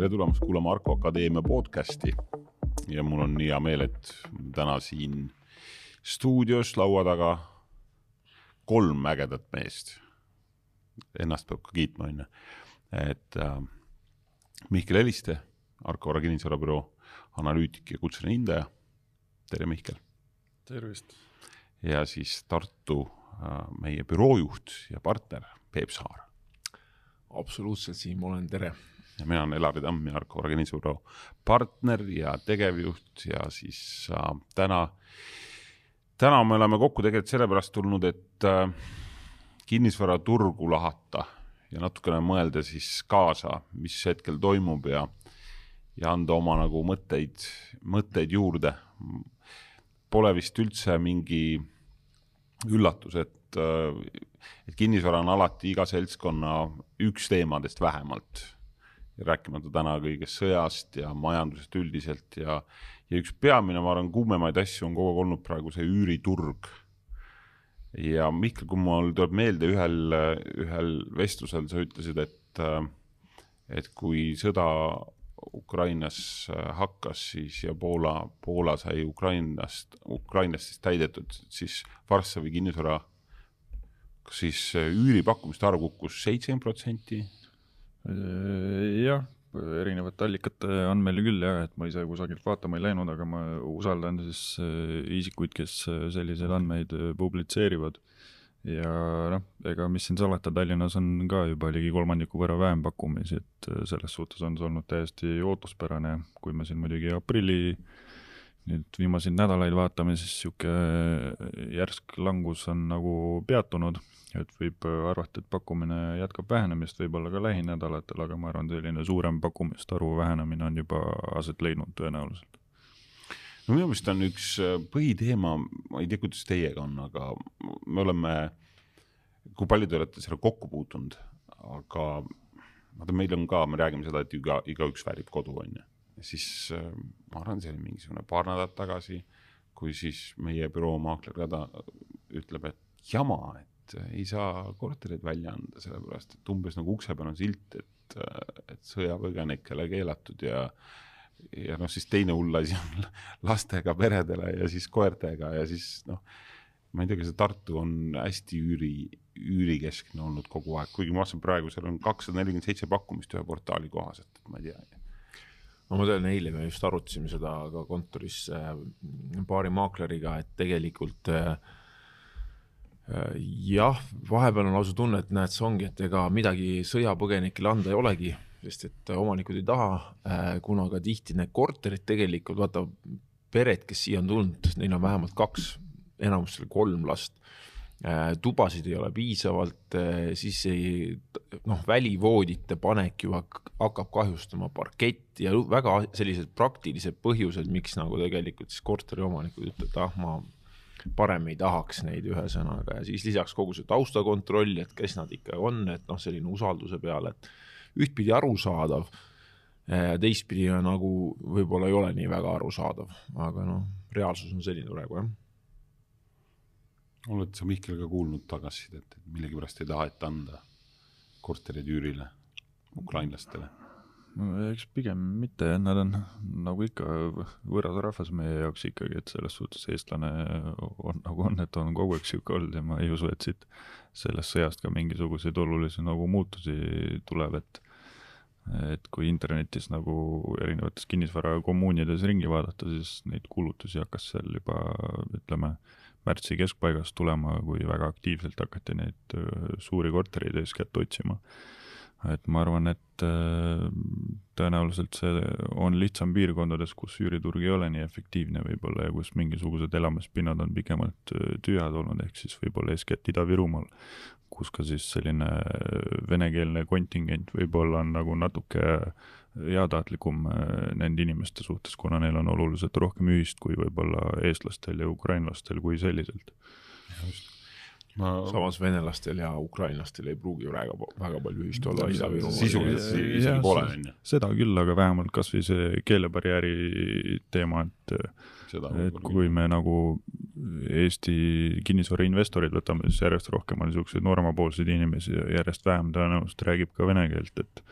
tere tulemast kuulama Arko Akadeemia podcasti ja mul on hea meel, et täna siin stuudios laua taga kolm ägedat meest. Ennast peab ka kiitma, onju. et äh, Mihkel Heliste, Arko Vara kinnisvarabüroo analüütik ja kutseline hindaja. tere, Mihkel. tervist. ja siis Tartu äh, meie büroojuht ja partner Peep Saar. absoluutselt, Siim, olen tere ja mina olen Elari Tamm ja Arko kinnisvarabüroo partner ja tegevjuht ja siis äh, täna täna me oleme kokku tegelikult sellepärast tulnud, et äh, kinnisvaraturgu lahata ja natukene mõelda siis kaasa, mis hetkel toimub ja, ja anda oma nagu mõtteid, mõtteid juurde. Pole vist üldse mingi üllatus, et, äh, et kinnisvara on alati iga seltskonna üks teemadest vähemalt. Rääkimata täna kõigest sõjast ja majandusest üldiselt ja, ja üks peamine, ma arvan, kuumemaid asju on kogu aeg olnud praegu see üüriturg. ja Mihkel, kui mul tuleb meelde ühel, ühel vestlusel sa ütlesid, et, et kui sõda Ukrainas hakkas siis ja Poola, Poola sai Ukrainast, Ukrainast siis täidetud, siis Varssavi kinnisvara, siis üüripakkumiste arv kukkus seitsekümmend protsenti? Jah, erinevate allikate andmeil küll jah, et ma ise kusagilt vaatama ei läinud, aga ma usaldan siis äh, isikuid, kes äh, selliseid andmeid äh, publitseerivad. ja noh, ega mis siin salata, Tallinnas on ka juba ligi kolmandiku võrra vähem pakkumisi, et selles suhtes on see olnud täiesti ootuspärane, kui me siin muidugi aprilli nüüd viimaseid nädalaid vaatame, siis niisugune järsk langus on nagu peatunud et võib äh, arvata, et pakkumine jätkab vähenemist võib-olla ka lähinädalatel, aga ma arvan, selline suurem pakkumiste arvu vähenemine on juba aset leidnud tõenäoliselt. no minu meelest on üks äh, põhiteema, ma ei tea, kuidas teiega on, aga me oleme, kui palju te olete sellega kokku puutunud, aga vaata, meil on ka, me räägime seda, et iga, igaüks väärib kodu, on ju. Siis äh, ma arvan, see oli mingisugune paar nädalat tagasi, kui siis meie büroo maakler ka ta ütleb, et jama, et et ei saa kortereid välja anda, sellepärast et umbes nagu ukse peal on silt, et, et sõjapõgenikele keelatud ja ja noh, siis teine hull asi on lastega peredele ja siis koertega ja siis noh, ma ei tea, kas see Tartu on hästi üüri, üürikeskne olnud kogu aeg, kuigi ma vaatasin praegu seal on kakssada nelikümmend seitse pakkumist ühe portaali kohaselt, ma ei tea. Ma tean, eile me just arutasime seda ka kontoris äh, paari maakleriga, et tegelikult äh, Äh, jah, vahepeal on lausa tunne, et näed, see ongi, et ega midagi sõjapõgenikele anda ei olegi, sest et omanikud ei taha, kuna ka tihti need korterid tegelikult, vaata, pered, kes siia on tulnud, neil on vähemalt kaks, enamustel kolm last. Äh, tubasid ei ole piisavalt, siis ei, noh, välivoodite panek ju hakkab kahjustama parketti ja väga sellised praktilised põhjused, miks nagu tegelikult siis korteriomanikud ütlevad, ah, ma parem ei tahaks neid ühesõnaga ja siis lisaks kogu see taustakontroll, et kes nad ikka on, et noh, selline usalduse peale, et ühtpidi arusaadav, teistpidi nagu võib-olla ei ole nii väga arusaadav, aga noh, reaalsus on selline praegu jah. Oled sa Mihkel ka kuulnud tagasisidet, et millegipärast ei taha ette anda korterid üürile ukrainlastele? eks pigem mitte, nad on nagu ikka võõras rahvas meie jaoks ikkagi, et selles suhtes eestlane on nagu on, et on kogu aeg sihuke olnud ja ma ei usu, et siit sellest sõjast ka mingisuguseid olulisi nagu muutusi tuleb, et et kui internetis nagu erinevates kinnisvarakommuunides ringi vaadata, siis neid kuulutusi hakkas seal juba ütleme, märtsi keskpaigast tulema, kui väga aktiivselt hakati neid suuri kortereid eeskätt otsima. et ma arvan, et äh, tõenäoliselt see on lihtsam piirkondades, kus üüriturg ei ole nii efektiivne võib-olla ja kus mingisugused elamispinnad on pikemalt äh, tühjad olnud, ehk siis võib-olla eeskätt Ida-Virumaal, kus ka siis selline äh, venekeelne kontingent võib-olla on nagu natuke heatahtlikum nende inimeste suhtes, kuna neil on oluliselt rohkem ühist kui võib-olla eestlastel ja ukrainlastel kui selliselt. just ma... samas venelastel ja ukrainlastel ei pruugi väga, väga palju ühist olla Ida-Virumaal. sisuliselt isegi pole, on ju. seda küll, aga vähemalt kasvõi see keelebarjääri teema, et seda et kui me nagu Eesti kinnisvarainvestorid võtame, siis järjest rohkem on niisuguseid nooremapoolseid inimesi ja järjest vähem tõenäoliselt räägib ka vene keelt, et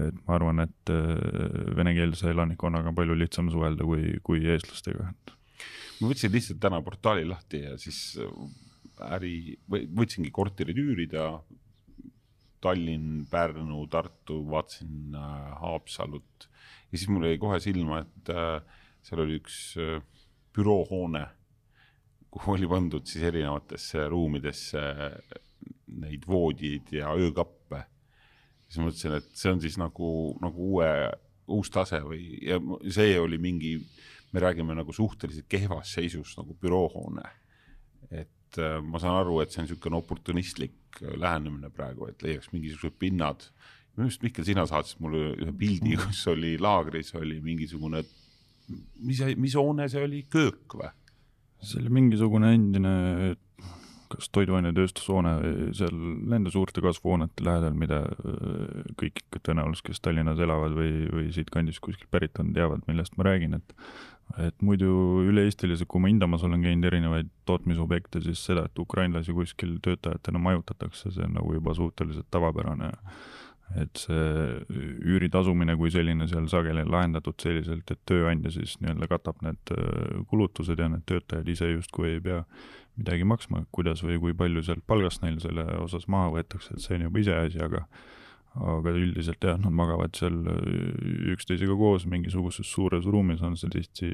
et ma arvan, et venekeelse elanikkonnaga on palju lihtsam suhelda kui, kui eestlastega. ma võtsin lihtsalt täna portaali lahti ja siis äri, või võtsingi korterid üürida. Tallinn, Pärnu, Tartu, vaatasin äh, Haapsalut ja siis mul jäi kohe silma, et äh, seal oli üks äh, büroohoone, kuhu oli pandud siis erinevatesse ruumidesse neid voodiid ja öökappe. Siis mõtlesin, et see on siis nagu, nagu uue, uus tase või, ja see oli mingi, me räägime nagu suhteliselt kehvas seisus nagu büroohoone. et äh, ma saan aru, et see on niisugune oportunistlik äh, lähenemine praegu, et leiaks mingisugused pinnad. minu arust, Mihkel, sina saatsid mulle ühe pildi, kus oli laagris oli mingisugune, mis, mis hoone see oli, köök või? see oli mingisugune endine kas toiduainetööstushoone seal nende suurte kasvuhoonete lähedal, mida äh, kõik tõenäoliselt, kes Tallinnas elavad või, või siitkandist kuskilt pärit on, teavad, millest ma räägin, et et muidu üle-eestiliselt, kui ma Indamas olen käinud erinevaid tootmisobjekte, siis seda, et ukrainlasi kuskil töötajatena majutatakse, see on nagu juba suhteliselt tavapärane. et see üüri tasumine kui selline seal sageli on lahendatud selliselt, et tööandja siis nii-öelda katab need äh, kulutused ja need töötajad ise justkui ei pea midagi maksma, kuidas või kui palju sealt palgast neil selle osas maha võetakse, et see on juba iseasi, aga aga üldiselt jah, nad magavad seal äh, üksteisega koos mingisuguses suures ruumis, on see tihti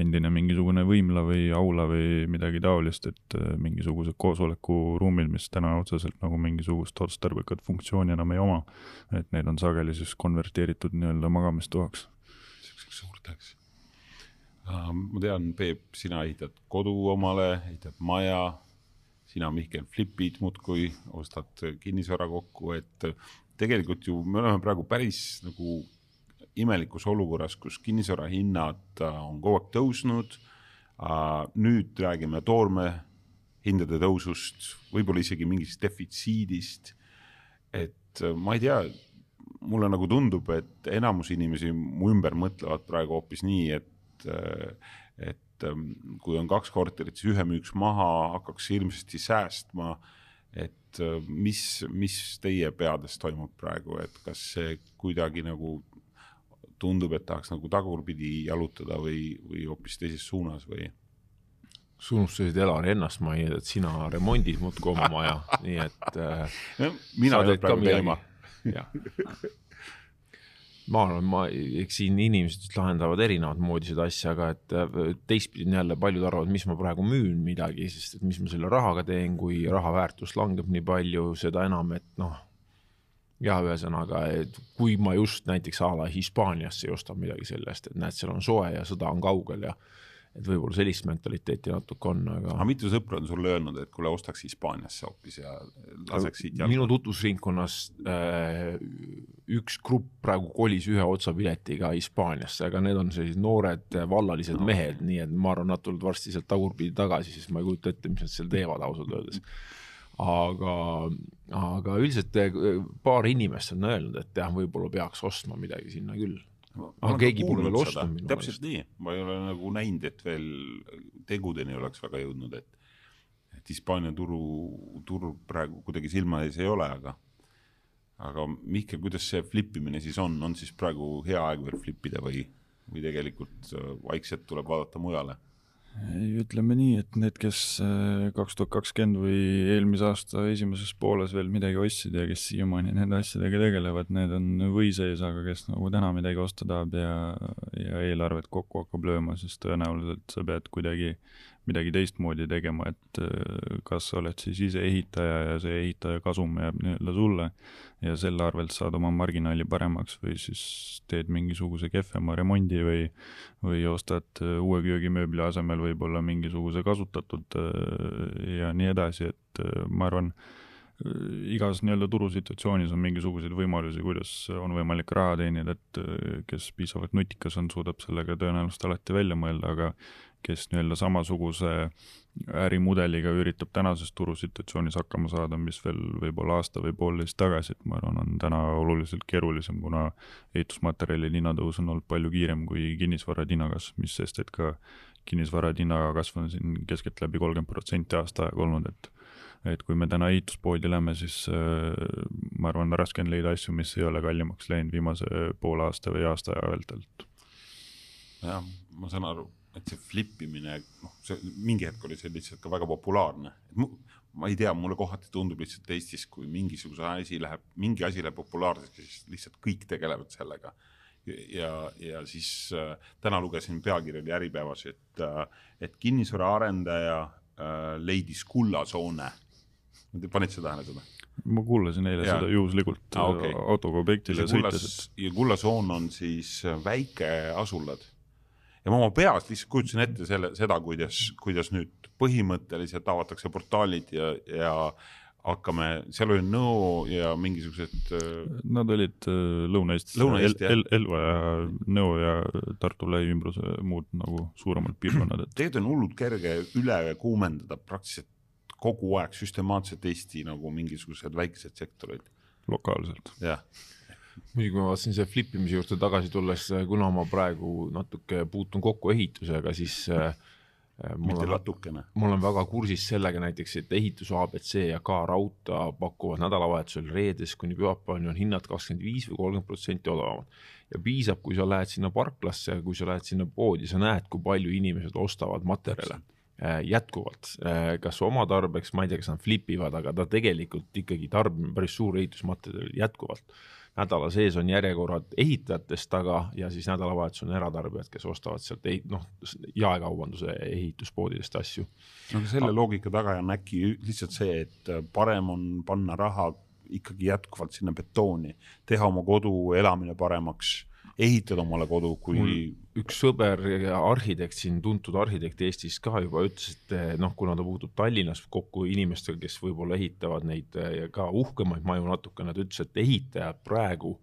endine mingisugune võimla või aula või midagi taolist, et äh, mingisugused koosolekuruumid, mis täna otseselt nagu mingisugust otstarbekat funktsiooni enam ei oma, et need on sageli siis konverteeritud nii-öelda magamistoaks. niisuguseks suurteks. Ma tean, Peep, sina ehitad kodu omale, ehitad maja, sina, Mihkel, flipid muudkui, ostad kinnisvara kokku, et tegelikult ju me oleme praegu päris nagu imelikus olukorras, kus kinnisvara hinnad äh, on kogu aeg tõusnud. Nüüd räägime toorme hindade tõusust, võib-olla isegi mingist defitsiidist. et äh, ma ei tea, mulle nagu tundub, et enamus inimesi mu ümber mõtlevad praegu hoopis nii, et, et ähm, kui on kaks korterit, siis ühe müüks maha, hakkaks hirmsasti säästma. Et äh, mis, mis teie peades toimub praegu, et kas see kuidagi nagu tundub, et tahaks nagu tagurpidi jalutada või, või hoopis teises suunas või? unustasid Elari ennast mainida, et sina remondid muudkui oma maja, nii et äh, mina olnud praegu teema. ma arvan, ma, eks siin inimesed lahendavad erinevat moodi seda asja, aga et äh, teistpidi on jälle paljud arvavad, mis ma praegu müün midagi, sest et mis ma selle rahaga teen, kui raha väärtus langeb nii palju, seda enam, et noh, ja ühesõnaga, et kui ma just näiteks a la Hispaaniasse ostan midagi selle eest, et näed, seal on soe ja sõda on kaugel ja et võib-olla sellist mentaliteeti natuke on, aga. aga mitu sõpra on sulle öelnud, et kuule, ostaks Hispaaniasse hoopis ja laseks siit jalga? minu tutvusringkonnas äh, üks grupp praegu kolis ühe otsapiletiga Hispaaniasse, aga need on sellised noored vallalised no. mehed, nii et ma arvan, nad tulevad varsti sealt tagurpidi tagasi, siis ma ei kujuta ette, mis nad seal teevad ausalt öeldes aga, aga üldiselt äh, paar inimest on öelnud, et jah, võib-olla peaks ostma midagi sinna küll aga keegi pole veel ostnud täpselt nii, ma ei ole nagu näinud, et veel tegudeni oleks väga jõudnud, et et Hispaania turu, turg praegu kuidagi silma ees ei ole, aga aga Mihkel, kuidas see flip imine siis on, on siis praegu hea aeg veel flip ida või, või tegelikult äh, vaikselt tuleb vaadata mujale? Ütleme nii, et need, kes äh, kaks tuhat kakskümmend või eelmise aasta esimeses pooles veel midagi ostsid ja kes siiamaani nende asjadega tegelevad, need on või sees, aga kes nagu täna midagi osta tahab ja, ja eelarvet kokku hakkab lööma, siis tõenäoliselt sa pead kuidagi midagi teistmoodi tegema, et äh, kas sa oled siis ise ehitaja ja see ehitaja kasum jääb nii-öelda sulle ja selle arvelt saad oma marginaali paremaks või siis teed mingisuguse kehvema remondi või, või ostad äh, uue köögimööbli asemel võib-olla mingisuguse kasutatud äh, ja nii edasi, et ma arvan, igas nii-öelda turusituatsioonis on mingisuguseid võimalusi, kuidas on võimalik raha teenida, et kes piisavalt nutikas on, suudab sellega tõenäoliselt alati välja mõelda, aga kes nii-öelda samasuguse ärimudeliga üritab tänases turusituatsioonis hakkama saada, mis veel võib-olla aasta või poolteist tagasi, et ma arvan, on täna oluliselt keerulisem, kuna ehitusmaterjalide hinnatõus on olnud palju kiirem kui kinnisvarade hinnakasv, mis sest, et ka kinnisvarade hinnakasv on siin keskeltläbi kolmkümmend protsenti aasta aega olnud, et et kui me täna ehituspoodi lähme, siis äh, ma arvan, raske on leida asju, mis ei ole kallimaks läinud viimase poole aasta või aasta vältelt. jah, ma saan aru et see flip imine, noh, see mingi hetk oli see lihtsalt ka väga populaarne. ma ei tea, mulle kohati tundub lihtsalt Eestis, kui mingisuguse asi läheb, mingi asi läheb populaarseks, siis lihtsalt kõik tegelevad sellega. ja, ja siis äh, täna lugesin pealkirja oli Äripäevas, et äh,, et kinnisvaraarendaja äh, leidis kullasoone. panid sa tähele seda? ma kuulasin eile ja. seda juhuslikult ah, okay. autoga objektile sõites. ja kullasoon on siis väikeasulad ja ma oma peas lihtsalt kujutasin ette selle, seda, kuidas, kuidas nüüd põhimõtteliselt avatakse portaalid ja, ja hakkame, seal oli Nõo ja mingisugused. Äh, Nad olid äh, Lõuna-Eestis Lõuna-Eesti El, El, Elva ja Nõo ja Tartu lähiümbruse muud nagu suuremad piirkonnad, et. tegelikult on hullult kerge üle kuumendada praktiliselt kogu aeg süstemaatselt Eesti nagu mingisugused väikesed sektorid. lokaalselt. jah muidugi ma vaatasin selle flip imise juurde tagasi tulles, kuna ma praegu natuke puutun kokku ehitusega, siis äh, mitte natukene. mul on väga kursis sellega näiteks, et ehitus abc ja K Raudtee pakuvad nädalavahetusel reedest kuni pühapäevani on hinnad kakskümmend viis või kolmkümmend protsenti odavamad. ja piisab, kui sa lähed sinna parklasse, kui sa lähed sinna poodi, sa näed, kui palju inimesed ostavad materjale äh, jätkuvalt, äh, kas oma tarbeks, ma ei tea, kas nad flip ivad, aga ta tegelikult ikkagi tarbib päris suur ehitusmaterjal jätkuvalt nädala sees on järjekorrad ehitajatest taga ja siis nädalavahetusel on eratarbijad, kes ostavad sealt ehit-, noh, jaekaubanduse ehituspoodidest asju. no aga selle loogika taga on äkki lihtsalt see, et parem on panna raha ikkagi jätkuvalt sinna betooni, teha oma kodu elamine paremaks ehitada omale kodu, kui Mul üks sõber ja arhitekt siin, tuntud arhitekt Eestis ka juba ütles, et eh, noh, kuna ta puutub Tallinnas kokku inimestega, kes võib-olla ehitavad neid eh, ka uhkemaid maju natukene, ta ütles, et ehitajad praegu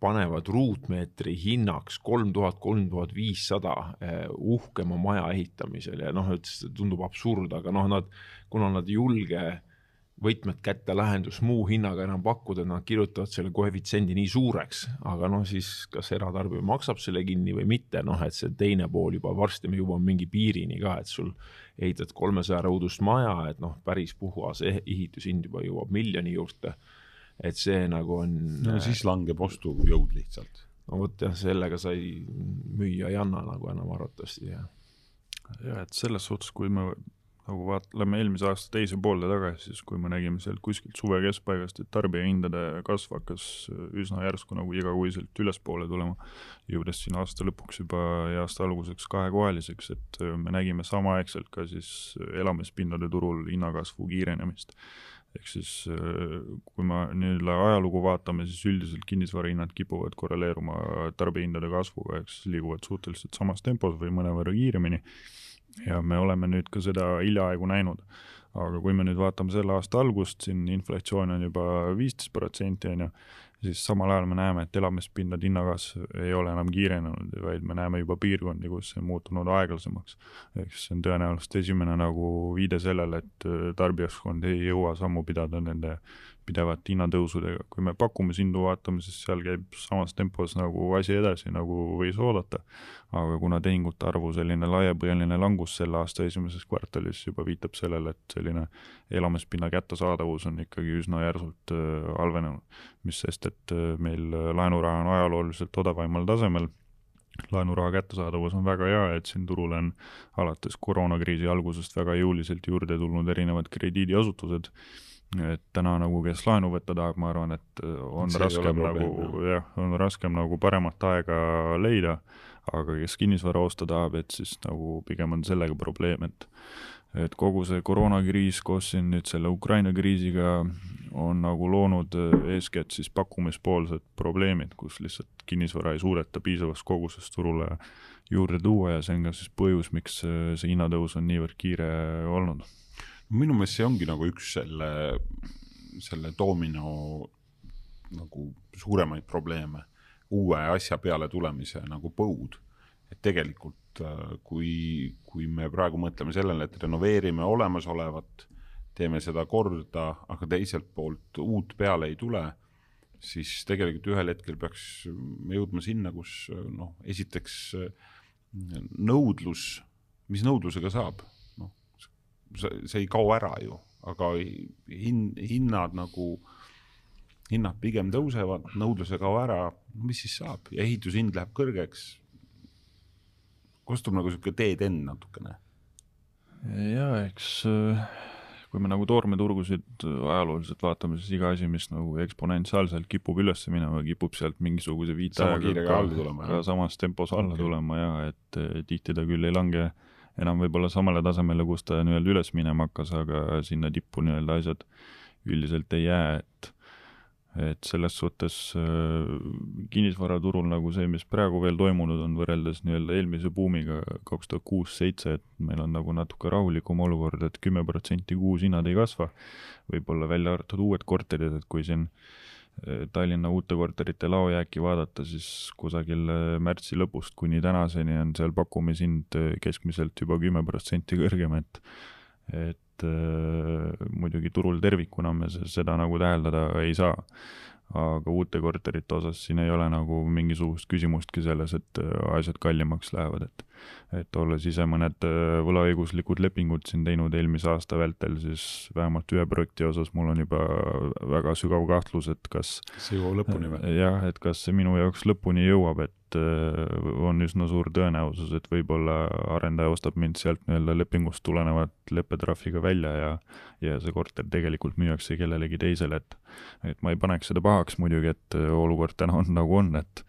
panevad ruutmeetri hinnaks kolm tuhat, kolm tuhat viissada eh, uhkema maja ehitamisel ja noh, ütles, tundub absurd, aga noh, nad, kuna nad ei julge võtmed kätte lahendus muu hinnaga enam pakkuda, nad kirjutavad selle koefitsiendi nii suureks, aga noh, siis kas eratarbija maksab selle kinni või mitte, noh, et see teine pool juba varsti me jõuame mingi piirini ka, et sul ehitad kolmesaja rõudust maja, et noh, päris puhas eh-, ehitushind juba jõuab miljoni juurde. et see nagu on. no siis langeb ostujõud lihtsalt. no vot jah, sellega sa ei, müüa ei anna nagu enam arvatavasti jah. ja et selles suhtes, kui me nagu vaat-, lähme eelmise aasta teise poolde tagasi, siis kui me nägime sealt kuskilt suve keskpaigast, et tarbijahindade kasv hakkas üsna järsku nagu igakuiselt ülespoole tulema, jõudes siin aasta lõpuks juba ja aasta alguseks kahekohaliseks, et me nägime samaaegselt ka siis elamispindade turul hinnakasvu kiirenemist. ehk siis kui me nii-öelda ajalugu vaatame, siis üldiselt kinnisvarahinnad kipuvad korreleeruma tarbijahindade kasvuga, ehk siis liiguvad suhteliselt samas tempos või mõnevõrra kiiremini ja me oleme nüüd ka seda hiljaaegu näinud. aga kui me nüüd vaatame selle aasta algust, siin inflatsioon on juba viisteist protsenti, on ju, siis samal ajal me näeme, et elamispindade hinnakasv ei ole enam kiirenenud, vaid me näeme juba piirkondi, kus see on muutunud aeglasemaks. ehk siis see on tõenäoliselt esimene nagu viide sellele, et tarbijaskond ei jõua sammu pidada nende pidevate hinnatõusudega, kui me pakkumishindu vaatame, siis seal käib samas tempos nagu asi edasi, nagu võis oodata. aga kuna tehingute arvu selline laiapõhjaline langus selle aasta esimeses kvartalis juba viitab sellele, et selline elamispinna kättesaadavus on ikkagi üsna järsult äh, halvenenud, mis sest, et äh, meil laenuraha on ajalooliselt odavaimal tasemel. Laenuraha kättesaadavus on väga hea, et siin turul on alates koroonakriisi algusest väga jõuliselt juurde tulnud erinevad krediidiasutused et täna nagu, kes laenu võtta tahab, ma arvan, et äh, on See raskem nagu jah, on raskem nagu paremat aega leida, aga kes kinnisvara osta tahab, et siis nagu pigem on sellega probleem, et et kogu see koroonakriis koos siin nüüd selle Ukraina kriisiga on nagu loonud äh, eeskätt siis pakkumispoolsed probleemid, kus lihtsalt kinnisvara ei suudeta piisavas koguses turule juurde tuua ja see on ka siis põhjus, miks äh, see hinnatõus on niivõrd kiire olnud minu meelest see ongi nagu üks selle, selle domino nagu suuremaid probleeme, uue asja peale tulemise nagu põud. et tegelikult äh, kui, kui me praegu mõtleme sellele, et renoveerime olemasolevat, teeme seda korda, aga teiselt poolt uut peale ei tule, siis tegelikult ühel hetkel peaks jõudma sinna, kus noh, esiteks nõudlus, mis nõudlusega saab, see, ei kao ära ju, aga hin-, hinnad nagu, hinnad pigem tõusevad, nõudlus ei kao ära, mis siis saab ja ehitushind läheb kõrgeks. kostub nagu sihuke teetend natukene. ja eks äh, kui me nagu toormeturgusid ajalooliselt vaatame, siis iga asi, mis nagu eksponentsiaalselt kipub üles minema, kipub sealt mingisuguse viitajaga ka, tulema, ka samas tempos alla okay. tulema ja et tihti ta küll ei lange enam võib-olla samale tasemele, kus ta nii-öelda üles minema hakkas, aga sinna tippu nii-öelda asjad üldiselt ei jää, et et selles suhtes äh, kinnisvaraturul nagu see, mis praegu veel toimunud on võrreldes nii-öelda eelmise buumiga kaks tuhat kuus-seitse, et meil on nagu natuke rahulikum olukord et, et kümme protsenti kuus hinnad ei kasva, võib-olla välja arvatud uued korterid, et kui siin äh, Tallinna uute korterite laojääki vaadata, siis kusagil äh, märtsi lõpust kuni tänaseni on seal pakkumishind keskmiselt juba kümme protsenti kõrgem, et et äh, muidugi turul tervikuna me seda nagu täheldada ei saa. aga uute korterite osas siin ei ole nagu mingisugust küsimustki selles, et äh, asjad kallimaks lähevad, et et olles ise mõned äh, võlaõiguslikud lepingud siin teinud eelmise aasta vältel, siis vähemalt ühe projekti osas mul on juba väga sügav kahtlus, et kas see jõuab lõpuni või? jah, et kas see minu jaoks lõpuni jõuab, et on üsna suur tõenäosus, et võib-olla arendaja ostab mind sealt nii-öelda lepingust tulenevat leppetrahviga välja ja ja see korter tegelikult müüakse kellelegi teisele, et et ma ei paneks seda pahaks muidugi, et olukord täna on nagu on, et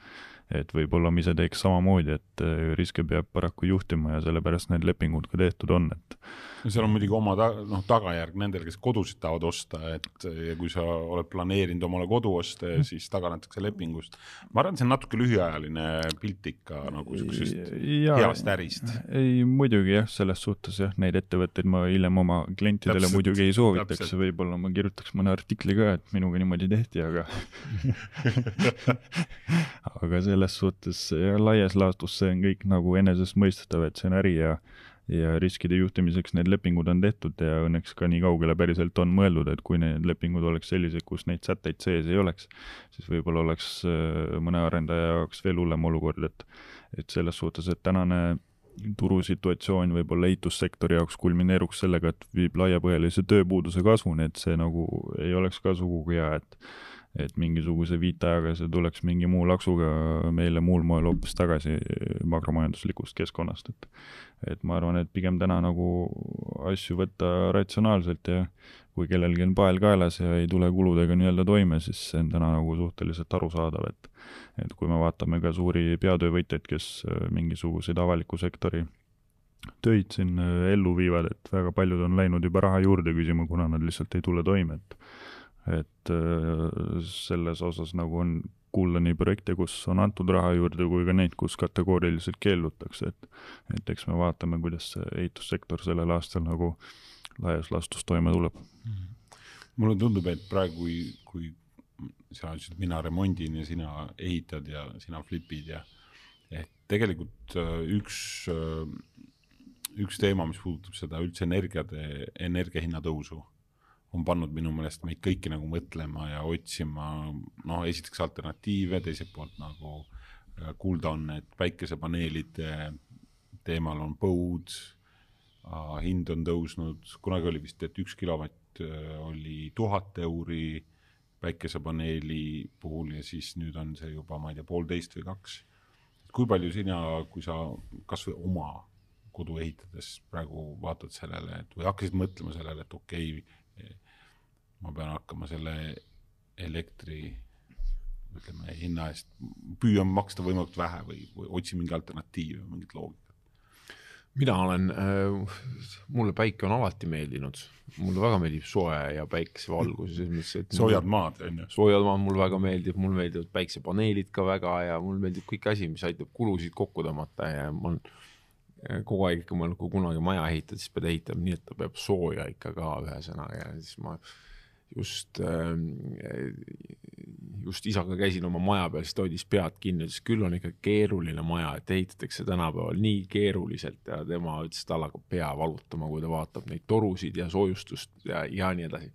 et võib-olla ma ise teeks samamoodi, et äh, riske peab paraku juhtima ja sellepärast need lepingud ka tehtud on, et no seal on muidugi oma ta, noh, tagajärg nendel, kes kodusid tahavad osta, et ja kui sa oled planeerinud omale kodu osta, siis taganetakse lepingust. ma arvan, see on natuke lühiajaline pilt ikka nagu siuksest heast ärist. ei, muidugi jah, selles suhtes jah, neid ettevõtteid ma hiljem oma klientidele täpselt, muidugi ei soovitaks, võib-olla ma kirjutaks mõne artikli ka, et minuga niimoodi tehti, aga aga selles suhtes laias laastus see on kõik nagu enesestmõistetav, et see on äri ja ja riskide juhtimiseks need lepingud on tehtud ja õnneks ka nii kaugele päriselt on mõeldud, et kui need lepingud oleks sellised, kus neid sätteid sees ei oleks, siis võib-olla oleks äh, mõne arendaja jaoks veel hullem olukord, et et selles suhtes, et tänane turusituatsioon võib-olla ehitussektori jaoks kulmineeruks sellega, et viib laiapõhjalise tööpuuduse kasvuni, et see nagu ei oleks ka sugugi hea, et et mingisuguse viitajaga see tuleks mingi muu laksuga meile muul moel hoopis tagasi makromajanduslikust keskkonnast, et et ma arvan, et pigem täna nagu asju võtta ratsionaalselt ja kui kellelgi on pael kaelas ja ei tule kuludega nii-öelda toime, siis see on täna nagu suhteliselt arusaadav, et et kui me vaatame ka suuri peatöövõtjaid, kes mingisuguseid avaliku sektori töid siin ellu viivad, et väga paljud on läinud juba raha juurde küsima, kuna nad lihtsalt ei tule toime, et et äh, selles osas nagu on kuulda nii projekte, kus on antud raha juurde, kui ka neid, kus kategooriliselt keeldutakse, et et eks me vaatame, kuidas see ehitussektor sellel aastal nagu laias laastus toime tuleb. -hmm. mulle tundub, et praegu, kui, kui sa ütlesid, mina remondin ja sina ehitad ja sina flipid ja ehk tegelikult äh, üks, äh, üks teema, mis puudutab seda üldse energiade, energia hinna tõusu on pannud minu meelest meid kõiki nagu mõtlema ja otsima, noh, esiteks alternatiive, teiselt poolt nagu äh, kuulda on, et päikesepaneelide teemal on põud, hind on tõusnud, kunagi oli vist, et üks kilovatt äh, oli tuhat euri päikesepaneeli puhul ja siis nüüd on see juba, ma ei tea, poolteist või kaks. kui palju sina, kui sa kasvõi oma kodu ehitades praegu vaatad sellele, et või hakkasid mõtlema sellele, et okei okay,, ma pean hakkama selle elektri ütleme hinna eest, püüan maksta võimalikult vähe või, või otsin mingi alternatiivi või mingit loogikat? mina olen äh,, mulle päike on alati meeldinud, mulle väga meeldib soe ja päikesevalgus, selles mõttes, et soojad maad, on ju? soojad maad mulle väga meeldib, mulle meeldivad päiksepaneelid ka väga ja mulle meeldib kõik asi, mis aitab kulusid kokku tõmmata ja mul äh, kogu aeg ikka mõelnud, kui kunagi maja ehitad, siis pead ehitama nii, et ta peab sooja ikka ka ühesõnaga ja siis ma äh, just, ähm, just isaga käisin oma maja peal, siis ta hoidis pead kinni, ütles küll on ikka keeruline maja, et ehitatakse tänapäeval nii keeruliselt ja tema ütles, et tal hakkab pea valutama, kui ta vaatab neid torusid ja soojustust ja, ja nii edasi.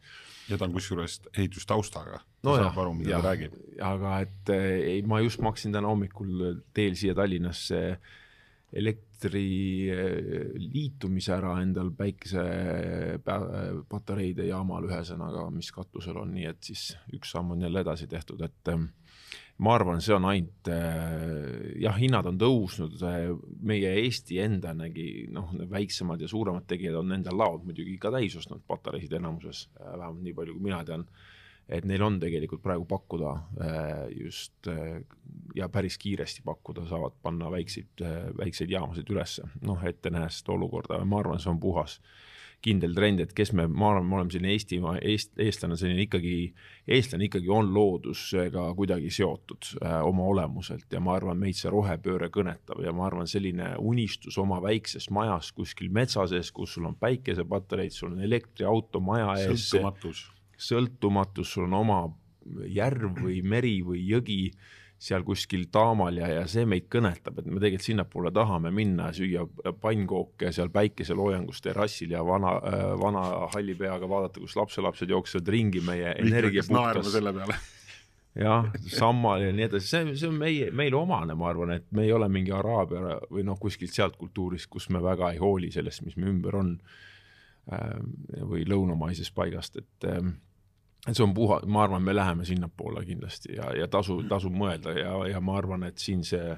ja ta on kusjuures ehitustaustaga. no saab aru, mida ta räägib. aga et ei, ma just maksin täna hommikul teel siia Tallinnasse elektri liitumise ära endal päikesepatareide jaamal, ühesõnaga, mis katusel on, nii et siis üks samm on jälle edasi tehtud, et eh, ma arvan, see on ainult eh, jah, hinnad on tõusnud, meie Eesti enda nägi noh, väiksemad ja suuremad tegijad on endal laod muidugi ka täis ostnud patareisid enamuses, vähemalt nii palju, kui mina tean et neil on tegelikult praegu pakkuda äh, just äh, ja päris kiiresti pakkuda, saavad panna väikseid, äh, väikseid jaamasid ülesse, noh, ette nähes seda olukorda, ma arvan, see on puhas kindel trend, et kes me, ma arvan, me oleme selline Eestimaa, eest-, eestlane, selline ikkagi, eestlane ikkagi on loodusega kuidagi seotud äh, oma olemuselt ja ma arvan, meid see rohepööre kõnetab ja ma arvan, selline unistus oma väikses majas kuskil metsa sees, kus sul on päikesepatareid, sul on elektriauto maja ees. sõltumatus sõltumatus, sul on oma järv või meri või jõgi seal kuskil taamal ja, ja see meid kõnetab, et me tegelikult sinnapoole tahame minna, süüa pannkooke seal päikeseloojangus terrassil ja vana äh,, vana halli peaga vaadata, kus lapselapsed jooksevad ringi meie energia puhtas. jah, sammal ja nii edasi, see, see on meie, meile omane, ma arvan, et me ei ole mingi araabia või noh, kuskilt sealt kultuurist, kus me väga ei hooli sellest, mis me ümber on äh,. või lõunamaisest paigast, et äh, et see on puha, ma arvan, me läheme sinnapoole kindlasti ja, ja tasu, tasub mõelda ja, ja ma arvan, et siin see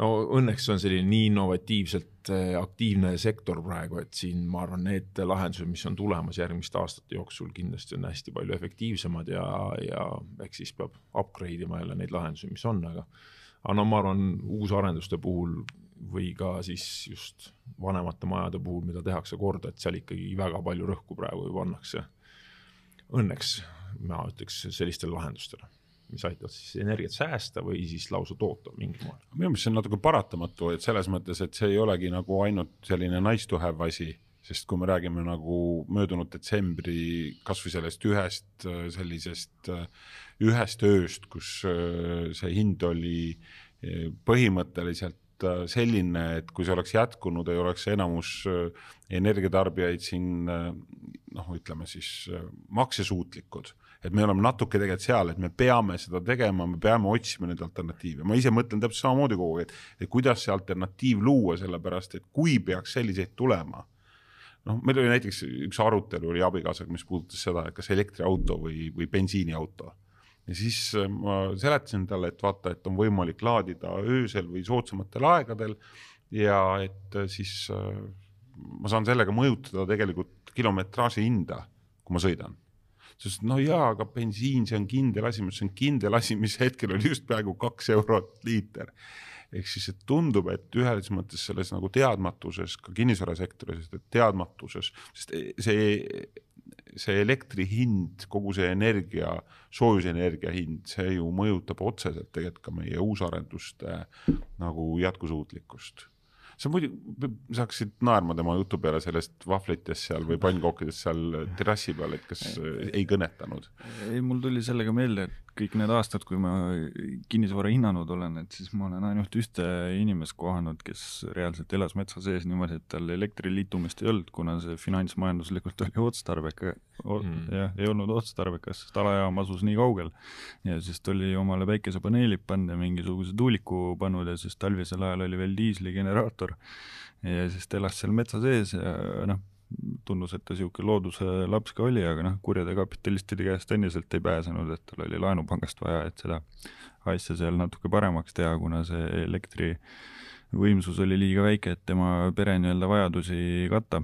no õnneks on selline nii innovatiivselt eh, aktiivne sektor praegu, et siin ma arvan, need lahendused, mis on tulemas järgmiste aastate jooksul, kindlasti on hästi palju efektiivsemad ja, ja eks siis peab upgrade ima jälle neid lahendusi, mis on, aga aga no ma arvan, uusarenduste puhul või ka siis just vanemate majade puhul, mida tehakse korda, et seal ikkagi väga palju rõhku praegu ju pannakse õnneks ma ütleks sellistele lahendustele, mis aitavad siis energiat säästa või siis lausa toota mingil moel. minu meelest see on natuke paratamatu, et selles mõttes, et see ei olegi nagu ainult selline nice to have asi, sest kui me räägime nagu möödunud detsembri kasvõi sellest ühest äh, sellisest äh, ühest ööst, kus äh, see hind oli põhimõtteliselt selline, et kui see oleks jätkunud, ei oleks enamus energiatarbijaid siin noh, ütleme siis äh, maksesuutlikud, et me oleme natuke tegelikult seal, et me peame seda tegema, me peame otsima neid alternatiive, ma ise mõtlen täpselt samamoodi kogu aeg, et kuidas see alternatiiv luua, sellepärast et kui peaks selliseid tulema, noh, meil oli näiteks üks arutelu oli abikaasaga, mis puudutas seda, et kas elektriauto või, või bensiiniauto. Ja siis äh, ma seletasin talle, et vaata, et on võimalik laadida öösel või soodsamatel aegadel ja et äh, siis ma saan sellega mõjutada tegelikult kilometraaži hinda, kui ma sõidan. sest no jaa, aga bensiin, see on kindel asi, see on kindel asi, mis hetkel oli just peaaegu kaks eurot liiter. ehk siis, et tundub, et ühes mõttes selles nagu teadmatuses, ka kinnisvarasektoris, et teadmatuses, sest see, see elektri hind, kogu see energia, soojusenergia hind, see ju mõjutab otseselt tegelikult ka meie uusarenduste nagu jätkusuutlikkust sa muidu saaksid naerma tema jutu peale sellest vahvlitest seal või pannkookidest seal terrassi peal, et kas ei kõnetanud? ei, mul tuli sellega meelde, et kõik need aastad, kui ma kinnisvara hinnanud olen, et siis ma olen ainult ühte inimest kohanud, kes reaalselt elas metsa sees niimoodi, et tal elektriliitumist ei olnud, kuna see finantsmajanduslikult oli otstarbeka mm., jah, ei olnud otstarbekas, sest alajaam asus nii kaugel. ja siis ta oli omale päikesepaneelid pannud ja mingisuguse tuuliku pannud ja siis talvisel ajal oli veel diisligeneraator. ja siis ta elas seal metsa sees ja noh, tundus, et ta niisugune looduse laps ka oli, aga noh, kurjade kapitalistide käest endiselt ei pääsenud, et tal oli laenupangast vaja, et seda asja seal natuke paremaks teha, kuna see elektri võimsus oli liiga väike, et tema pere nii-öelda vajadusi katta.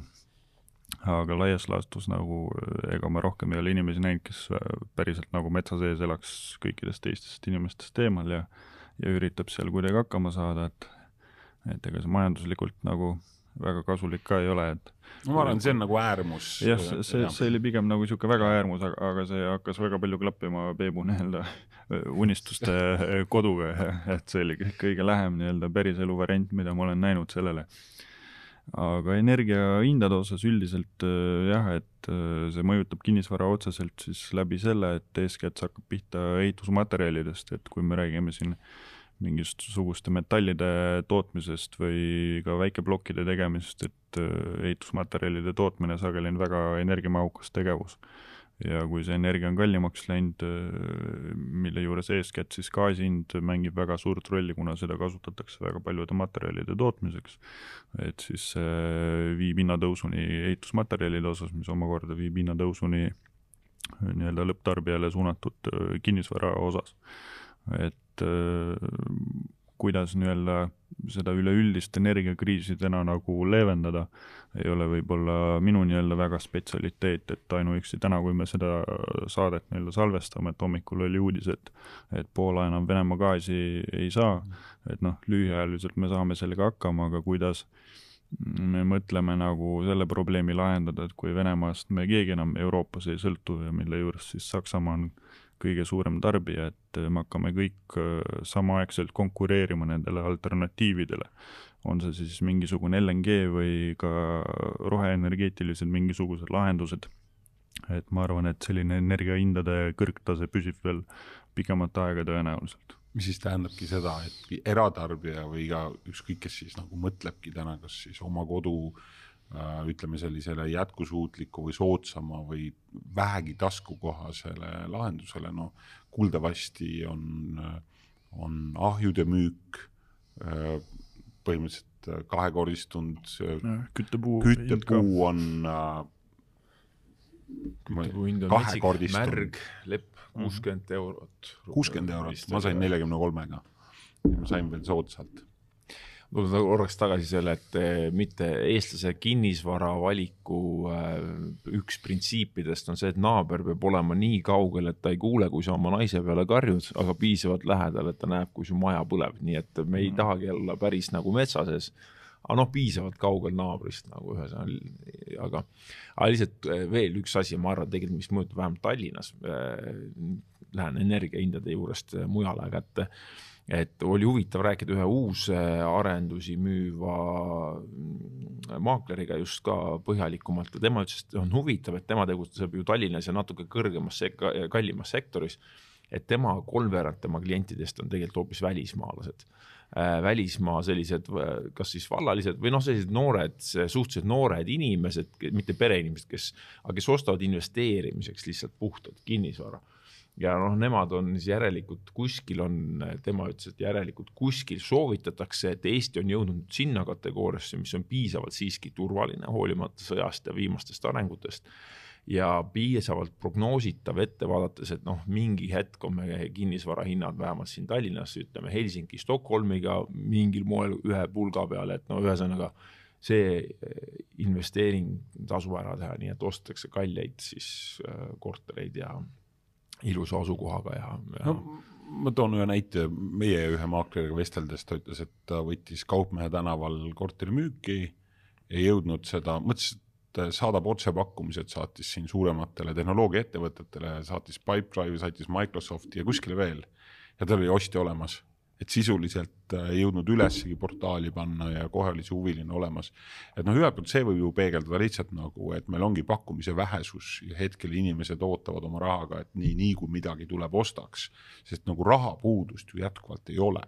aga laias laastus nagu ega ma rohkem ei ole inimesi näinud, kes päriselt nagu metsa sees elaks kõikidest teistest inimestest eemal ja ja üritab seal kuidagi hakkama saada, et et ega see majanduslikult nagu väga kasulik ka ei ole, et ma arvan, see on nagu äärmus. jah, see, see oli pigem nagu niisugune väga äärmus, aga, see hakkas väga palju klappima Peebu nii-öelda unistuste koduga, et see oli kõige lähem nii-öelda päriselu variant, mida ma olen näinud sellele. aga energiahindade osas üldiselt äh, jah, et äh, see mõjutab kinnisvara otseselt siis läbi selle, et eeskätt see hakkab pihta ehitusmaterjalidest, et kui me räägime siin mingisuguste metallide tootmisest või ka väikeplokkide tegemisest, et äh, ehitusmaterjalide tootmine sageli on väga energiamahukas tegevus ja kui see energia on kallimaks läinud, mille juures eeskätt siis gaasi hind mängib väga suurt rolli, kuna seda kasutatakse väga paljude materjalide tootmiseks, et siis viib hinnatõusuni ehitusmaterjalide osas, mis omakorda viib hinnatõusuni nii-öelda lõpptarbijale suunatud kinnisvara osas. Et kuidas nii-öelda seda üleüldist energiakriisi täna nagu leevendada, ei ole võib-olla minu nii-öelda väga spetsialiteet, et ainuüksi täna, kui me seda saadet nii-öelda salvestame, et hommikul oli uudis, et et Poola enam Venemaa gaasi ei saa, et noh, lühiajaliselt me saame sellega hakkama, aga kuidas me mõtleme nagu selle probleemi lahendada, et kui Venemaast me keegi enam Euroopas ei sõltu ja mille juures siis Saksamaa on kõige suurem tarbija, et me hakkame kõik äh, samaaegselt konkureerima nendele alternatiividele. on see siis mingisugune LNG või ka roheenergeetilised mingisugused lahendused. et ma arvan, et selline energiahindade kõrgtase püsib veel pikemat aega tõenäoliselt mis siis tähendabki seda, et eratarbija või ka ükskõik, kes siis nagu mõtlebki täna, kas siis oma kodu äh, Äh, ütleme sellisele jätkusuutliku või soodsama või vähegi taskukohasele lahendusele, no kuuldavasti on, on ahjude müük äh, põhimõtteliselt kahekordistunud. küttepuu. küttepuu on küttepuu hind on metsik, märg, lepp, mhm. kuuskümmend eurot. kuuskümmend eurot, ma sain neljakümne kolmega. ma sain veel soodsalt tulla korraks tagasi selle, et eh, mitte eestlase kinnisvara valiku eh, üks printsiipidest on see, et naaber peab olema nii kaugel, et ta ei kuule, kui sa oma naise peale karjud, aga piisavalt lähedal, et ta näeb, kui su maja põleb, nii et me ei mm. tahagi olla päris nagu metsa sees aga noh, piisavalt kaugel naabrist nagu ühesõnaga, aga, aga lihtsalt eh, veel üks asi, ma arvan tegelikult, mis mõjutab vähemalt Tallinnas äh,, lähen energiahindade juurest mujale, aga et et oli huvitav rääkida ühe uusarendusi müüva mm, maakleriga just ka põhjalikumalt ja tema ütles, et on huvitav, et tema tegutseb ju Tallinnas ja natuke kõrgemas kallimas sektoris. et tema kolmveerand tema klientidest on tegelikult hoopis välismaalased äh,. välismaa sellised, kas siis vallalised või noh, sellised noored, suhteliselt noored inimesed, mitte pereinimesed, kes, aga kes ostavad investeerimiseks lihtsalt puhtalt kinnisvara ja noh, nemad on siis järelikult kuskil on, tema ütles, et järelikult kuskil soovitatakse, et Eesti on jõudnud sinna kategooriasse, mis on piisavalt siiski turvaline, hoolimata sõjast ja viimastest arengutest. ja piisavalt prognoositav ette vaadates, et noh, mingi hetk on meie kinnisvara hinnad vähemalt siin Tallinnas, ütleme Helsingi, Stockholmiga mingil moel ühe pulga peal, et no ühesõnaga see investeering tasub ära teha, nii et ostetakse kalleid siis äh, kortereid ja ilusa asukohaga ja, ja. no ma toon ühe näite, meie ühe maakleriga vesteldes ta ütles, et ta võttis Kaupmehe tänaval korteri müüki, ei jõudnud seda, mõtles, et saadab otsepakkumised, saatis siin suurematele tehnoloogiaettevõtetele, saatis Pipedrive'i, saatis Microsofti ja kuskile veel. ja tal oli ostja olemas et sisuliselt äh, ei jõudnud ülessegi portaali panna ja kohe oli see huviline olemas. et noh, ühelt poolt see võib ju peegeldada lihtsalt nagu, et meil ongi pakkumise vähesus ja hetkel inimesed ootavad oma rahaga, et nii, nii kui midagi tuleb, ostaks. sest nagu rahapuudust ju jätkuvalt ei ole.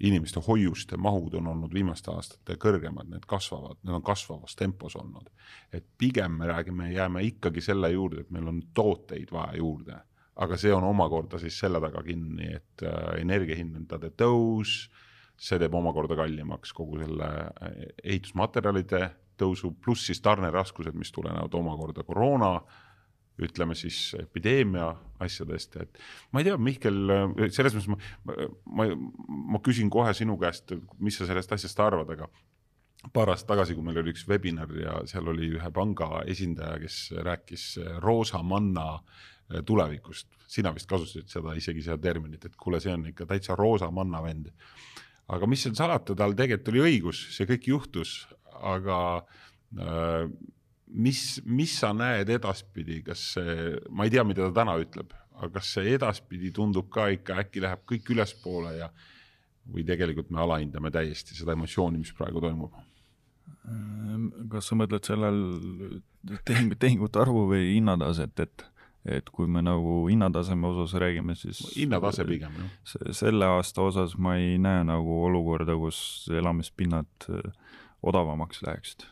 inimeste hoiuste mahud on olnud viimaste aastate kõrgemad, need kasvavad, need on kasvavas tempos olnud. et pigem me räägime, jääme ikkagi selle juurde, et meil on tooteid vaja juurde aga see on omakorda siis selle taga kinni, et äh, energiahindade tõus, see teeb omakorda kallimaks kogu selle äh, ehitusmaterjalide tõusu, pluss siis tarneraskused, mis tulenevad omakorda koroona ütleme siis epideemia asjadest, et ma ei tea, Mihkel, selles mõttes ma, ma, ma küsin kohe sinu käest, mis sa sellest asjast arvad, aga paar aastat tagasi, kui meil oli üks webinar ja seal oli ühe panga esindaja, kes rääkis roosa manna Äh, tulevikust. sina vist kasutasid seda isegi seda terminit, et kuule, see on ikka täitsa roosa manna vend. aga mis seal salata, tal tegelikult oli õigus, see kõik juhtus, aga äh, mis, mis sa näed edaspidi, kas see, ma ei tea, mida ta täna ütleb, aga kas see edaspidi tundub ka ikka, äkki läheb kõik ülespoole ja või tegelikult me alahindame täiesti seda emotsiooni, mis praegu toimub? kas sa mõtled sellel tehing, tehingute arvu või hinnataset, et et kui me nagu hinnataseme osas räägime, siis hinnatase pigem, jah. selle aasta osas ma ei näe nagu olukorda, kus elamispinnad odavamaks läheksid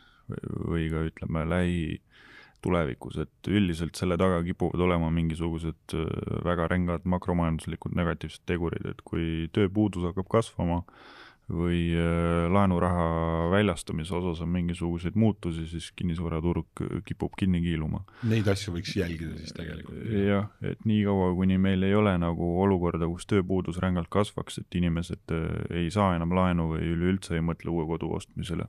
või ka ütleme, lähitulevikus, et üldiselt selle taga kipuvad olema mingisugused väga rängad makromajanduslikud negatiivsed tegurid, et kui tööpuudus hakkab kasvama, või äh, laenuraha väljastamise osas on mingisuguseid muutusi, siis kinnisvaraturg kipub kinni kiiluma. Neid asju võiks jälgida siis tegelikult? jah, et niikaua, kuni meil ei ole nagu olukorda, kus tööpuudus rängalt kasvaks, et inimesed äh, ei saa enam laenu või üleüldse ei mõtle uue kodu ostmisele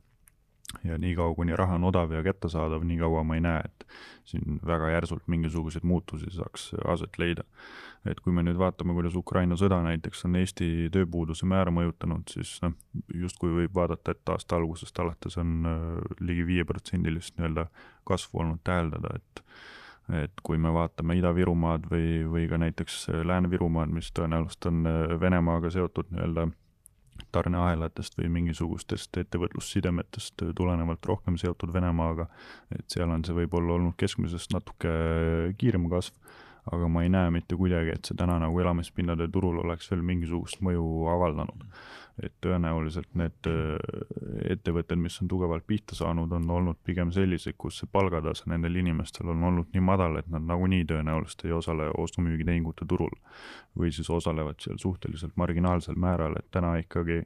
ja niikaua, kuni raha on odav ja kättesaadav, niikaua ma ei näe, et siin väga järsult mingisuguseid muutusi saaks aset leida. et kui me nüüd vaatame, kuidas Ukraina sõda näiteks on Eesti tööpuuduse määra mõjutanud, siis noh, justkui võib vaadata, et aasta algusest alates on äh, ligi viieprotsendilist nii-öelda kasvu olnud täheldada, et et kui me vaatame Ida-Virumaad või, või ka näiteks Lääne-Virumaad, mis tõenäoliselt on äh, Venemaaga seotud nii-öelda tarneahelatest või mingisugustest ettevõtlussidemetest tulenevalt rohkem seotud Venemaaga, et seal on see võib-olla olnud keskmisest natuke kiirem kasv, aga ma ei näe mitte kuidagi, et see täna nagu elamispinnade turul oleks veel mingisugust mõju avaldanud et tõenäoliselt need äh, ettevõtted, mis on tugevalt pihta saanud, on olnud pigem sellised, kus see palgatase nendel inimestel on olnud nii madal, et nad nagunii tõenäoliselt ei osale ostu-müügitehingute turul. või siis osalevad seal suhteliselt marginaalsel määral, et täna ikkagi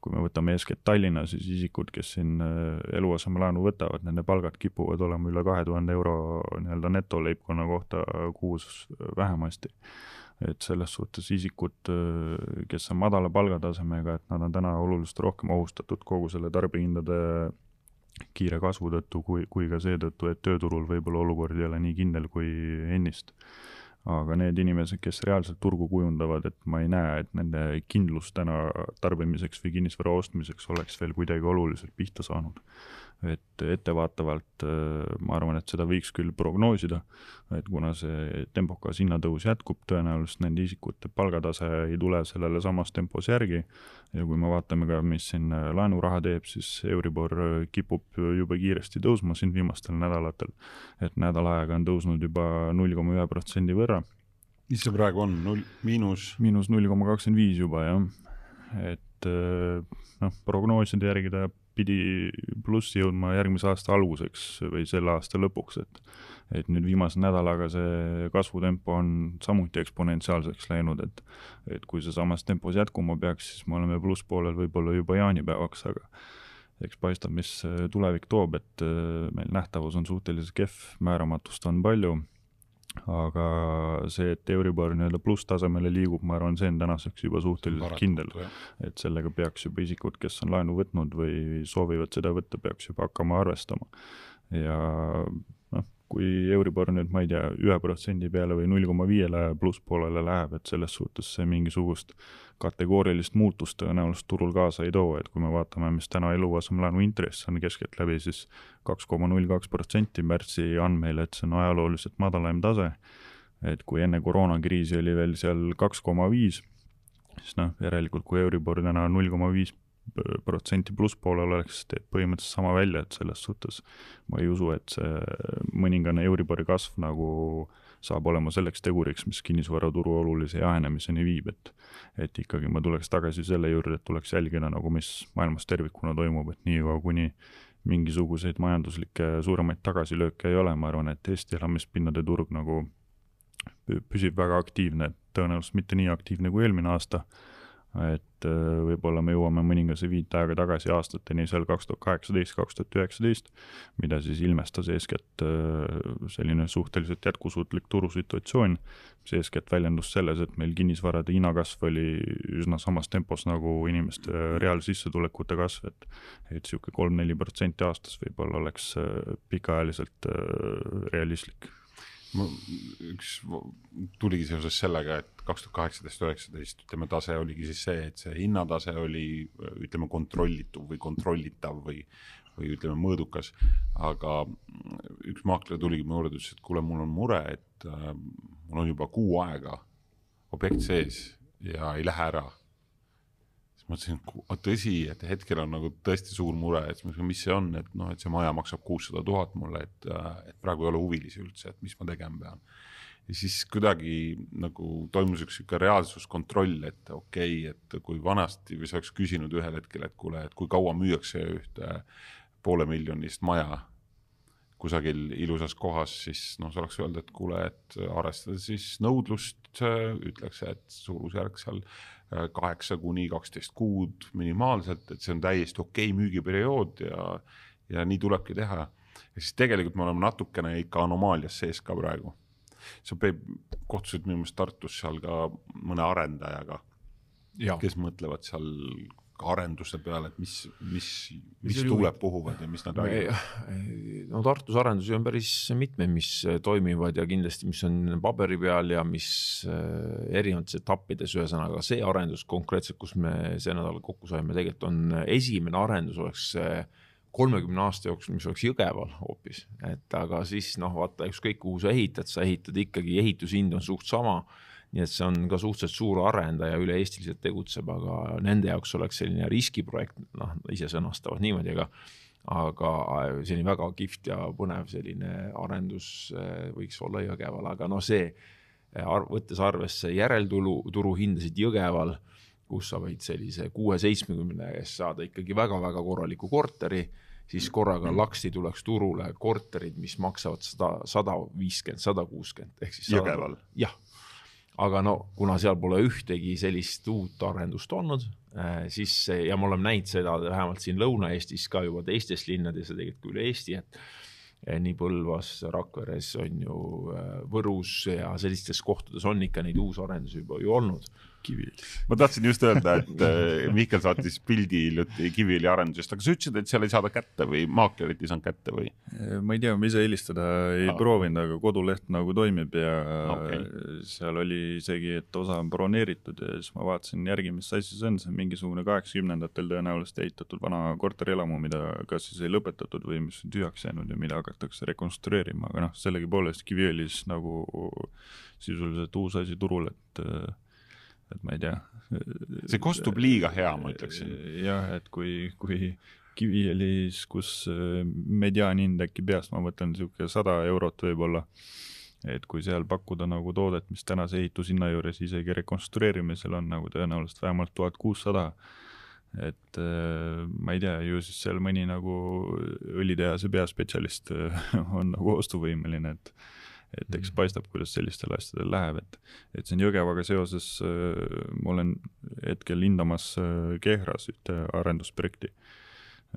kui me võtame eeskätt Tallinna, siis isikud, kes siin äh, eluasemelaenu võtavad, nende palgad kipuvad olema üle kahe tuhande euro nii-öelda netoleibkonna kohta kuus vähemasti et selles suhtes isikud, kes on madala palgatasemega, et nad on täna oluliselt rohkem ohustatud kogu selle tarbihindade kiire kasvu tõttu, kui, kui ka seetõttu, et tööturul võib-olla olukord ei ole nii kindel kui ennist. aga need inimesed, kes reaalselt turgu kujundavad, et ma ei näe, et nende kindlus täna tarbimiseks või kinnisvara ostmiseks oleks veel kuidagi oluliselt pihta saanud et ettevaatavalt äh, ma arvan, et seda võiks küll prognoosida, et kuna see tempokas hinnatõus jätkub, tõenäoliselt nende isikute palgatase ei tule sellele samas tempos järgi ja kui me vaatame ka, mis siin äh, laenuraha teeb, siis Euribor äh, kipub jube kiiresti tõusma siin viimastel nädalatel, et nädal aega on tõusnud juba null koma ühe protsendi võrra. mis see praegu on, null, miinus? miinus null koma kakskümmend viis juba, jah. et noh, prognooside järgi ta pidi plussi jõudma järgmise aasta alguseks või selle aasta lõpuks, et et nüüd viimase nädalaga see kasvutempo on samuti eksponentsiaalseks läinud, et et kui see samas tempos jätkuma peaks, siis me oleme plusspoolel võib-olla juba jaanipäevaks, aga eks paistab, mis tulevik toob, et meil nähtavus on suhteliselt kehv, määramatust on palju aga see, et Euribor nii-öelda plusstasemele liigub, ma arvan, see on tänaseks juba suhteliselt Parakult, kindel. et sellega peaks juba isikud, kes on laenu võtnud või soovivad seda võtta, peaks juba hakkama arvestama. ja kui Euribor nüüd, ma ei tea, ühe protsendi peale või null koma viiele plusspoolele läheb, et selles suhtes see mingisugust kategoorilist muutust tõenäoliselt turul kaasa ei too, et kui me vaatame, mis täna eluasemelaenu intress on keskeltläbi siis kaks koma null kaks protsenti märtsi andmeil, et see on ajalooliselt madalaim tase, et kui enne koroonakriisi oli veel seal kaks koma viis, siis noh, järelikult kui Euribor täna null koma viis protsenti plusspoolel oleks, teeb põhimõtteliselt sama välja, et selles suhtes ma ei usu, et see mõningane Euribori kasv nagu saab olema selleks teguriks, mis kinnisvaraturu olulise jahenemiseni viib, et et ikkagi ma tuleks tagasi selle juurde, et tuleks jälgida nagu, mis maailmas tervikuna toimub, et niikaua, kuni mingisuguseid majanduslikke suuremaid tagasilööke ei ole, ma arvan, et Eesti elamispinnade turg nagu püsib väga aktiivne, tõenäoliselt mitte nii aktiivne kui eelmine aasta et äh, võib-olla me jõuame mõningase viitajaga tagasi aastateni seal kaks tuhat kaheksateist, kaks tuhat üheksateist, mida siis ilmestas eeskätt äh, selline suhteliselt jätkusuutlik turusituatsioon, mis eeskätt väljendus selles, et meil kinnisvarade hinnakasv oli üsna samas tempos nagu inimeste reaalsissetulekute kasv, et et niisugune kolm-neli protsenti aastas võib-olla oleks äh, pikaajaliselt realistlik üks tuligi seoses sellega, et kaks tuhat kaheksateist, üheksateist, ütleme, tase oligi siis see, et see hinnatase oli, ütleme, kontrollitud või kontrollitav või, või ütleme, mõõdukas. aga üks maakler tuligi mu juurde, ütles, et kuule, mul on mure, et äh, mul on juba kuu aega objekt sees ja ei lähe ära. Mõtlesin, tõsi, et hetkel on nagu tõesti suur mure, et mis see on, et noh, et see maja maksab kuussada tuhat mulle, et, et praegu ei ole huvilisi üldse, et mis ma tegema pean. ja siis kuidagi nagu toimus üks sihuke reaalsuskontroll, et okei okay,, et kui vanasti või sa oleks küsinud ühel hetkel, et kuule, et kui kaua müüakse ühte poole miljonist maja kusagil ilusas kohas, siis noh, sa oleks öelnud, et kuule, et arvestades siis nõudlust, ütleks, et suurusjärk seal Äh, kaheksa kuni kaksteist kuud minimaalselt, et see on täiesti okei okay müügiperiood ja, ja nii tulebki teha. ja siis tegelikult me oleme natukene ikka anomaalias sees ka praegu. sa, Peep, kohtusid minu meelest Tartus seal ka mõne arendajaga, kes mõtlevad seal arenduste peale, et mis, mis, mis tuuled puhuvad ja mis nad räägivad? no Tartus arendusi on päris mitmeid, mis toimivad ja kindlasti, mis on paberi peal ja mis äh, erinevates etappides, ühesõnaga see arendus konkreetselt, kus me see nädal kokku saime, tegelikult on esimene arendus oleks kolmekümne aasta jooksul, mis oleks Jõgeval hoopis, et aga siis noh, vaata ükskõik kuhu sa ehitad, sa ehitad ikkagi, ehitushind on suht sama nii et see on ka suhteliselt suur arendaja, üle-eestiliselt tegutseb, aga nende jaoks oleks selline riskiprojekt, noh, ise sõnastavad niimoodi, aga aga selline väga kihvt ja põnev selline arendus eh, võiks olla Jõgeval, aga noh, see arv, võttes arvesse järeltulu, turuhindasid Jõgeval, kus sa võid sellise kuue-seitsmekümne eest saada ikkagi väga-väga korraliku korteri, siis korraga laksti tuleks turule korterid, mis maksavad sada, sada viiskümmend, sada kuuskümmend ehk siis. Jõgeval? jah aga no kuna seal pole ühtegi sellist uut arendust olnud, äh, siis ja me oleme näinud seda vähemalt siin Lõuna-Eestis ka juba teistes linnades ja tegelikult üle Eesti, et nii Põlvas, Rakveres on ju, äh, Võrus ja sellistes kohtades on ikka neid uusarendusi juba ju olnud Kiviõli. ma tahtsin just öelda, et äh, Mihkel saatis pildi hiljuti Kiviõli arendusest, aga sa ütlesid, et seal ei saada kätte või maaklerit ei saanud kätte või? Äh, ma ei tea, ma ise helistada ei ah. proovinud, aga koduleht nagu toimib ja okay. seal oli isegi, et osa on broneeritud ja siis ma vaatasin järgi, mis asi see on, see on mingisugune kaheksakümnendatel tõenäoliselt ehitatud vana korterelamu, mida kas siis ei lõpetatud või mis on tühjaks jäänud ja mida hakatakse rekonstrueerima, aga noh, sellegipoolest Kiviõlis nagu sisuliselt uus asi turul, et et ma ei tea. see kostub liiga hea, ma ütleksin. jah, et kui, kui Kiviõlis, kus äh, mediaanhind äkki peast, ma mõtlen niisugune sada eurot võib-olla, et kui seal pakkuda nagu toodet, mis tänase ehitushinna juures isegi rekonstrueerimisel on nagu tõenäoliselt vähemalt tuhat kuussada, et äh, ma ei tea, ju siis seal mõni nagu õlitehase peaspetsialist on nagu ostuvõimeline, et et eks mhm. paistab, kuidas sellistel asjadel läheb, et, et siin Jõgevaga seoses äh, ma olen hetkel hindamas äh, Kehras ühte arendusprojekti.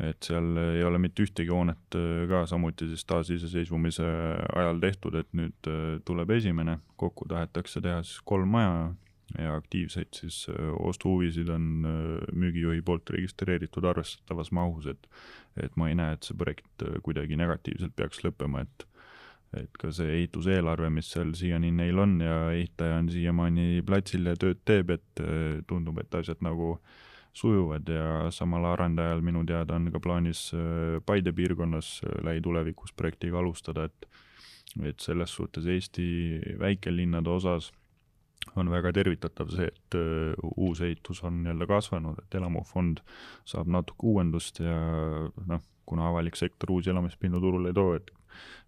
et seal ei ole mitte ühtegi hoonet äh, ka samuti siis taasiseseisvumise ajal tehtud, et nüüd äh, tuleb esimene, kokku tahetakse teha siis kolm maja ja aktiivseid siis äh, ostuhuvisid on äh, müügijuhi poolt registreeritud arvestatavas mahus, et et ma ei näe, et see projekt kuidagi negatiivselt peaks lõppema, et et ka see ehituseelarve, mis seal siiani neil on ja ehitaja on siiamaani platsil ja tööd teeb, et äh, tundub, et asjad nagu sujuvad ja samal arendajal minu teada on ka plaanis äh, Paide piirkonnas äh, lähitulevikus projektiga alustada, et et selles suhtes Eesti väikelinnade osas on väga tervitatav see, et uus ehitus on jälle kasvanud, et elamufond saab natuke uuendust ja noh, kuna avalik sektor uusi elamispindu turule ei too, et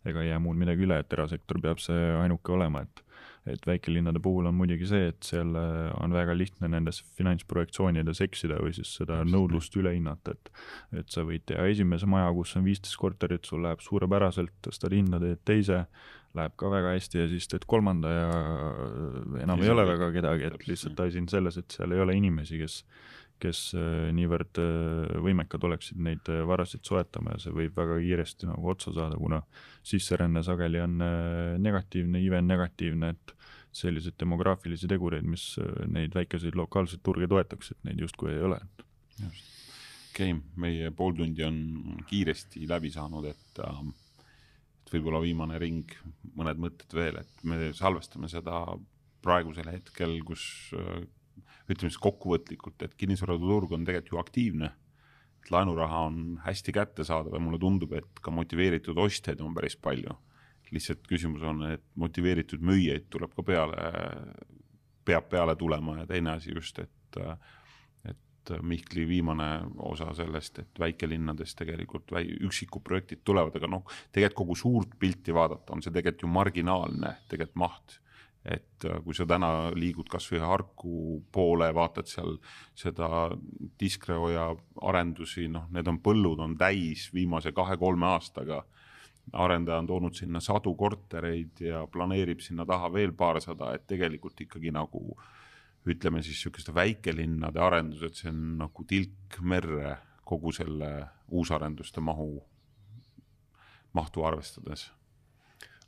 ega ei jää muud midagi üle, et erasektor peab see ainuke olema, et et väikelinnade puhul on muidugi see, et seal on väga lihtne nendes finantsprojektsioonides eksida või siis seda nõudlust üle hinnata, et et sa võid teha esimese maja, kus on viisteist korterit, sul läheb suurepäraselt, tõstad hinda, teed teise, läheb ka väga hästi ja siis teed kolmanda ja enam ja ei ole väga kedagi, et lihtsalt asi on selles, et seal ei ole inimesi, kes kes äh, niivõrd äh, võimekad oleksid neid äh, varasid soetama ja see võib väga kiiresti nagu otsa saada, kuna sisseränne sageli on negatiivne, iive on negatiivne, et selliseid demograafilisi tegureid, mis neid väikeseid lokaalseid turge toetaks, et neid justkui ei ole. okei okay,, meie pool tundi on kiiresti läbi saanud, et äh, võib-olla viimane ring, mõned mõtted veel, et me salvestame seda praegusel hetkel, kus ütleme siis kokkuvõtlikult, et kinnisvaraturg on tegelikult ju aktiivne. et laenuraha on hästi kättesaadav ja mulle tundub, et ka motiveeritud ostjaid on päris palju. lihtsalt küsimus on, et motiveeritud müüjaid tuleb ka peale, peab peale tulema ja teine asi just, et, et Mihkli viimane osa sellest, et väikelinnades tegelikult väi-, üksikud projektid tulevad, aga noh, tegelikult kogu suurt pilti vaadata, on see tegelikult ju marginaalne tegelikult maht. Et äh, kui sa täna liigud kasvõi Harku poole, vaatad seal seda Diskreoja arendusi, noh, need on põllud on täis viimase kahe-kolme aastaga. Arendaja on toonud sinna sadu kortereid ja planeerib sinna taha veel paarsada, et tegelikult ikkagi nagu ütleme siis niisuguste väikelinnade arendused, see on nagu tilk merre kogu selle uusarenduste mahu, mahtu arvestades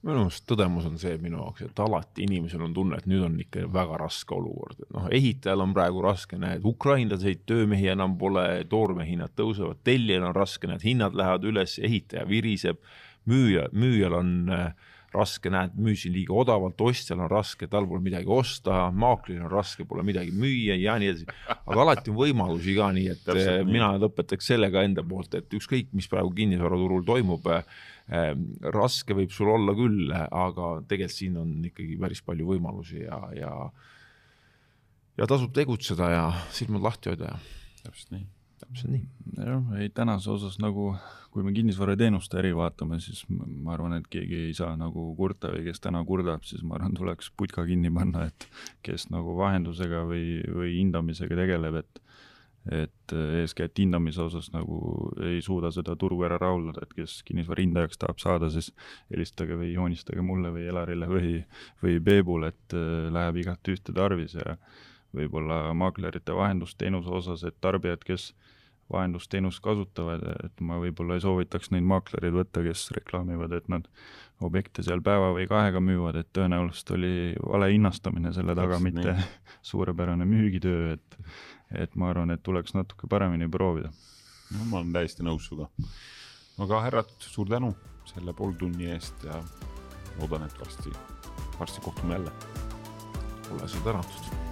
minu meelest tõdemus on see minu jaoks, et alati inimesel on tunne, et nüüd on ikka väga raske olukord, et noh, ehitajal on praegu raske, näed, ukrainlaseid töömehi enam pole, toormehinnad tõusevad, tellijal on raske, näed, hinnad lähevad üles, ehitaja viriseb, müüja, müüjal on äh, raske, näed, müüsin liiga odavalt, ostjal on raske, tal pole midagi osta, maaklil on raske, pole midagi müüa ja nii edasi. aga alati on võimalusi ka, nii et Täpselt, eh, mina nii. lõpetaks sellega enda poolt, et ükskõik, mis praegu kinnisvaraturul toimub äh,, raske võib sul olla küll, aga tegelikult siin on ikkagi päris palju võimalusi ja, ja ja tasub tegutseda ja silmad lahti hoida ja. täpselt nii täpselt nii. jah, ei tänase osas nagu, kui me kinnisvarateenuste äri vaatame, siis ma arvan, et keegi ei saa nagu kurta või kes täna kurdab, siis ma arvan, tuleks putka kinni panna, et kes nagu vahendusega või, või hindamisega tegeleb, et et eeskätt hindamise osas nagu ei suuda seda turgu ära rahuldada, et kes kinnisvara hindajaks tahab saada, siis helistage või joonistage mulle või Elarile või, või Peebule, et äh, läheb igati ühte tarvis ja võib-olla maaklerite vahendusteenuse osas, et tarbijad, kes vahendusteenust kasutavad, et ma võib-olla ei soovitaks neid maaklereid võtta, kes reklaamivad, et nad objekte seal päeva või kahega müüvad, et tõenäoliselt oli vale hinnastamine selle taga, mitte nii. suurepärane müügitöö, et et ma arvan, et tuleks natuke paremini proovida. no ma olen täiesti nõus sinuga. aga härrad, suur tänu selle pooltunni eest ja loodan, et varsti, varsti kohtume jälle. ole sa tänatud